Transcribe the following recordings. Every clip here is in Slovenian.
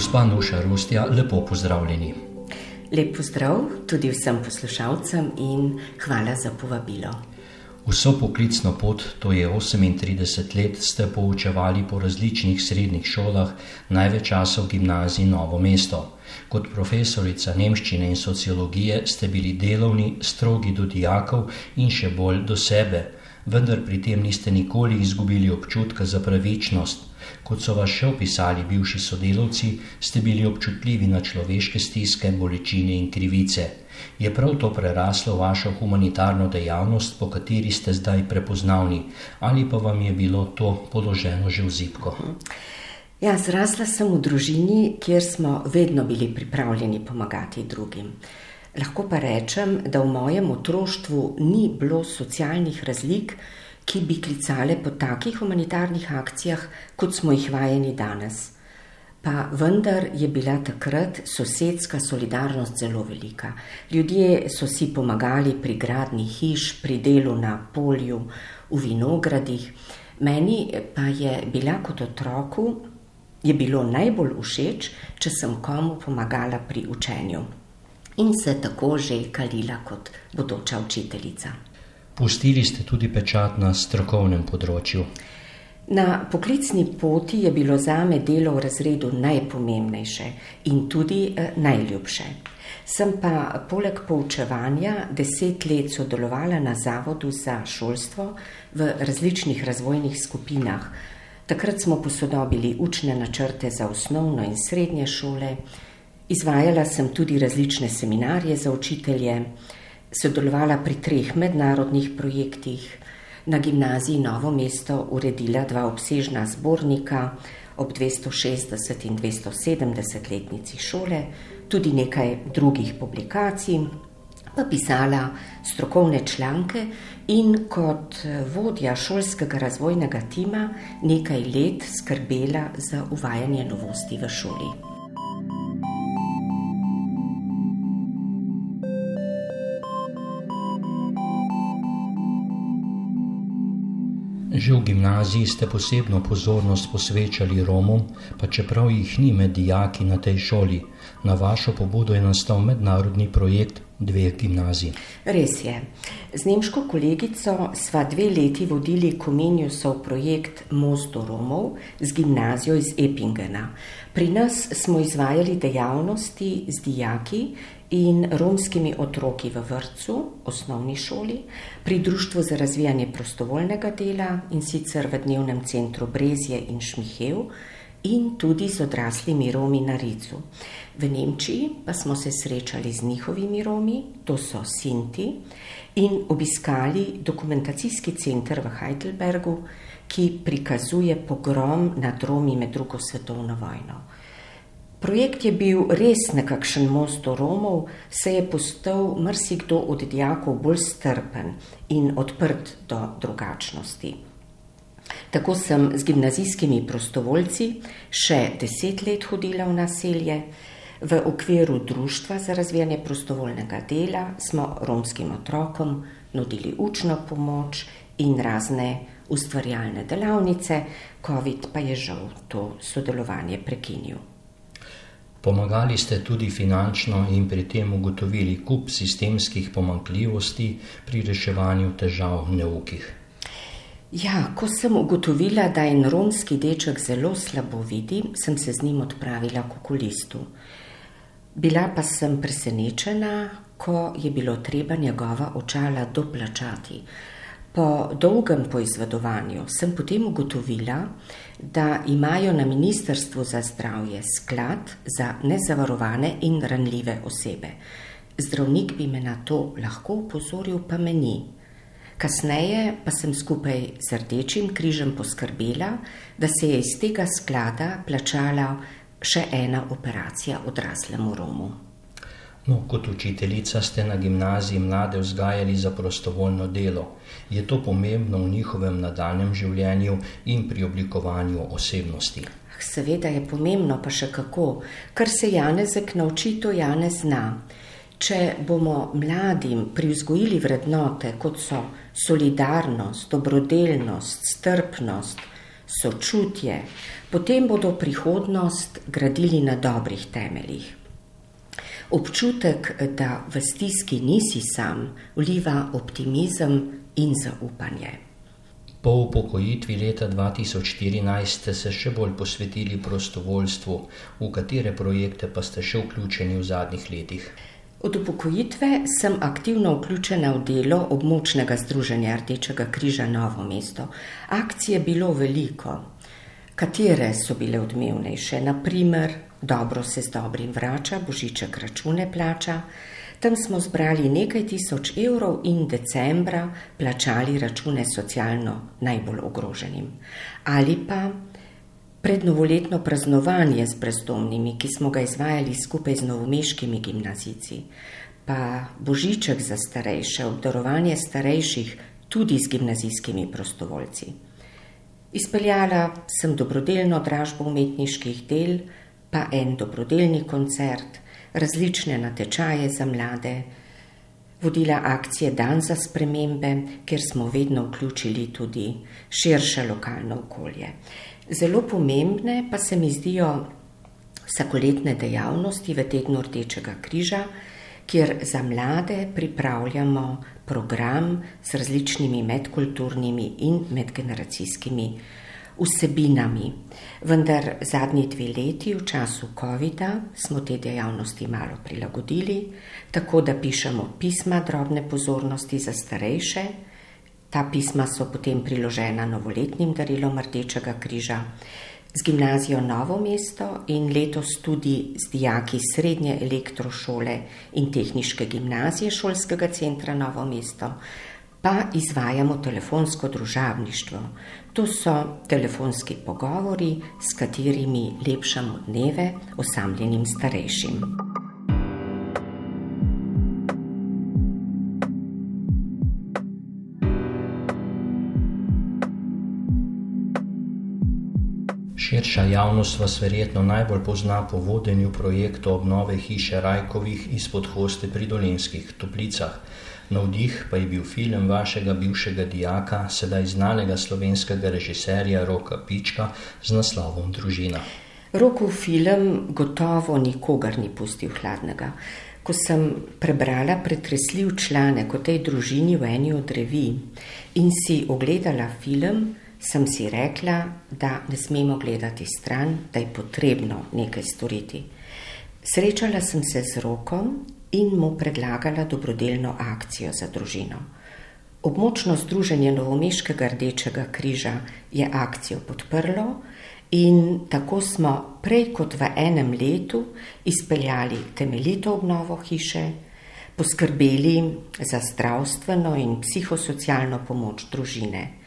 Gospa Nuša Rustja, lepo pozdravljeni. Lep pozdrav tudi vsem poslušalcem in hvala za povabilo. Vso poklicno pot, to je 38 let, ste poučevali po različnih srednjih šolah, največ časa v gimnaziji Novo mesto. Kot profesorica nemščine in sociologije ste bili delovni, strogi do dijakov in še bolj do sebe, vendar pri tem niste nikoli izgubili občutka za pravičnost. Kot so vas še opisali bivši sodelavci, ste bili občutljivi na človeške stiske, bolečine in krivice. Je prav to preraslo vašo humanitarno dejavnost, po kateri ste zdaj prepoznavni, ali pa vam je bilo to položeno že v zipko? Ja, zrasla sem v družini, kjer smo vedno bili pripravljeni pomagati drugim. Lahko pa rečem, da v mojem otroštvu ni bilo socialnih razlik, ki bi klicale po takih humanitarnih akcijah, kot smo jih vajeni danes. Pa vendar je bila takrat sosedska solidarnost zelo velika. Ljudje so si pomagali pri gradni hiš, pri delu na polju, v vinogradih. Meni pa je bila kot otroku, je bilo najbolj všeč, če sem komu pomagala pri učenju. In se tako že kalila kot bodoča učiteljica. Pustili ste tudi pečat na strokovnem področju. Na poklicni poti je bilo za me delo v razredu najpomembnejše in tudi eh, najljubše. Sem pa poleg poučevanja deset let sodelovala na Zavodu za šolstvo v različnih razvojnih skupinah. Takrat smo posodobili učne načrte za osnovno in srednje šole, izvajala sem tudi različne seminarje za učitelje sodelovala pri treh mednarodnih projektih, na gimnaziji Novo mesto uredila dva obsežna zbornika ob 260 in 270 letnici šole, tudi nekaj drugih publikacij, pa pisala strokovne članke in kot vodja šolskega razvojnega tima nekaj let skrbela za uvajanje novosti v šoli. Že v gimnaziji ste posebno pozornost posvečali Romom, pa čeprav jih ni med dijaki na tej šoli. Na vašo pobudo je nastal mednarodni projekt dveh gimnazij. Res je. Z nemško kolegico sva dve leti vodili Comeniusov projekt Most do Romov z gimnazijo iz Epingena. Pri nas smo izvajali dejavnosti z dijaki in romskimi otroki v vrtu, osnovni šoli, pri Društvu za razvijanje prostovoljnega dela in sicer v dnevnem centru Brezje in Šmihev, in tudi z odraslimi Romi na Ricu. V Nemčiji pa smo se srečali z njihovimi Romi, to so Sinti, in obiskali dokumentacijski center v Heidelbergu, ki prikazuje pogrom nad Romi med drugo svetovno vojno. Projekt je bil res nekakšen most do Romov, se je postal marsikdo od dijakov bolj strpen in odprt do drugačnosti. Tako sem z gimnazijskimi prostovoljci še deset let hodila v naselje. V okviru Društva za razvijanje prostovoljnega dela smo romskim otrokom nudili učno pomoč in razne ustvarjalne delavnice, COVID pa je žal to sodelovanje prekinil. Pomagali ste tudi finančno in pri tem ugotovili kup sistemskih pomankljivosti pri reševanju težav neukih. Ja, ko sem ugotovila, da en romski deček zelo slabo vidi, sem se z njim odpravila k okulistu. Bila pa sem presenečena, ko je bilo treba njegova očala doplačati. Po dolgem poizvedovanju sem potem ugotovila, da imajo na Ministrstvu za zdravje sklad za nezavarovane in ranljive osebe. Zdravnik bi me na to lahko upozoril, pa me ni. Kasneje pa sem skupaj z Rdečim križem poskrbela, da se je iz tega sklada plačala še ena operacija odraslemu Romu. No, kot učiteljica ste na gimnaziji mlade vzgajali za prostovoljno delo. Je to pomembno v njihovem nadaljem življenju in pri oblikovanju osebnosti? Seveda je pomembno, pa še kako. Kar se Janezek nauči, to Janez zna. Če bomo mladim privzgojili vrednote, kot so solidarnost, dobrodelnost, strpnost, sočutje, potem bodo prihodnost gradili na dobrih temeljih. Občutek, da v stiski nisi sam, vliva optimizem in zaupanje. Po upokojitvi leta 2014 ste se še bolj posvetili prostovoljstvu, v katere projekte pa ste še vključeni v zadnjih letih. Od upokojitve sem aktivno vključena v delo območnega združenja Rdečega križa Novo mesto. Akcije je bilo veliko. Katere so bile odmevnejše? Naprimer, dobro se z dobrim vrača, božiček račune plača. Tam smo zbrali nekaj tisoč evrov in decembra plačali račune socialno najbolj ogroženim. Ali pa prednovoletno praznovanje z brezdomnimi, ki smo ga izvajali skupaj z novomeškimi gimnazici, pa božiček za starejše, obdarovanje starejših tudi z gimnazijskimi prostovoljci. Izpeljala sem dobrodelno dražbo umetniških del, pa en dobrodelni koncert, različne natečaje za mlade, vodila akcije Dan za spremembe, kjer smo vedno vključili tudi širše lokalno okolje. Zelo pomembne pa se mi zdijo vsakoletne dejavnosti v tednu Rdečega križa, kjer za mlade pripravljamo program z različnimi medkulturnimi in medgeneracijskimi vsebinami. Vendar zadnji dve leti, v času COVID-a, smo te dejavnosti malo prilagodili, tako da pišemo pisma drobne pozornosti za starejše. Ta pisma so potem priložena novoletnim darilom Rdečega križa. Z gimnazijo Novo mesto in letos tudi z dijaki Srednje elektrošole in tehniške gimnazije šolskega centra Novo mesto pa izvajamo telefonsko družabništvo. To so telefonski pogovori, s katerimi lepšamo dneve osamljenim starejšim. Širša javnost vas verjetno najbolj pozna po vodenju projekta obnove hiše Rajkovih izpod Hoste pri Dolenskih toplicah. Navdih pa je bil film vašega bivšega dijaka, sedaj znanega slovenskega režiserja Roka Pička z naslovom Družina. Rokov film gotovo nikogar ni pustil hladnega. Ko sem prebrala pretresljiv članek o tej družini v eni od revij in si ogledala film, sem si rekla, da ne smemo gledati stran, da je potrebno nekaj storiti. Srečala sem se z rokom in mu predlagala dobrodelno akcijo za družino. Območno združenje Novomeškega rdečega križa je akcijo podprlo in tako smo prej kot v enem letu izpeljali temeljito obnovo hiše, poskrbeli za zdravstveno in psihosocialno pomoč družine.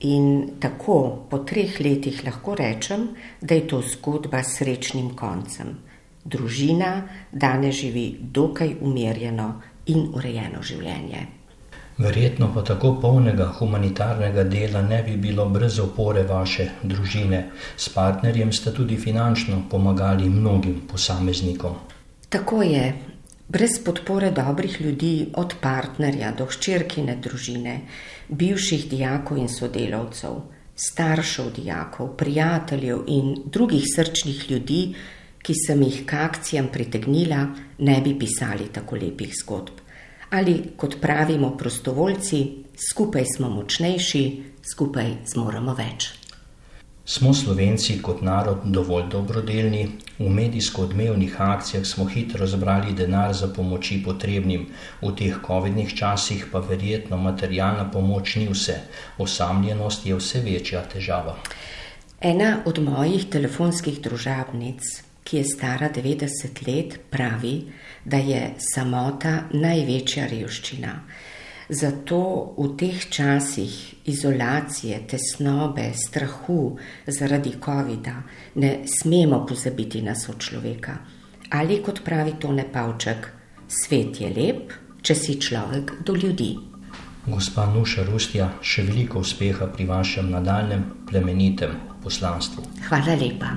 In tako po treh letih lahko rečem, da je to zgodba s srečnim koncem družina danes živi dokaj umirjeno in urejeno življenje. Verjetno pa tako polnega humanitarnega dela ne bi bilo brez opore vaše družine. S partnerjem ste tudi finančno pomagali mnogim posameznikom. Tako je. Brez podpore dobrih ljudi, od partnerja do hčerkine družine, bivših dijakov in sodelavcev, staršev dijakov, prijateljev in drugih srčnih ljudi, ki sem jih k akcijam pritegnila, ne bi pisali tako lepih zgodb. Ali kot pravimo prostovoljci, skupaj smo močnejši, skupaj zmoremo več. Smo slovenci kot narod dovolj dobrodelni, v medijsko odmevnih akcijah smo hitro zbrali denar za pomoči potrebnim, v teh COVID-nih časih pa verjetno materialna pomoč ni vse, osamljenost je vse večja težava. Ena od mojih telefonskih družabnic ki je stara 90 let, pravi, da je samota največja revščina. Zato v teh časih izolacije, tesnobe, strahu zaradi COVID-a ne smemo pozabiti na sočloveka. Ali kot pravi Tone Pavček, svet je lep, če si človek do ljudi. Gospa Nuša Rustja, še veliko uspeha pri vašem nadaljem plemenitem poslanstvu. Hvala lepa.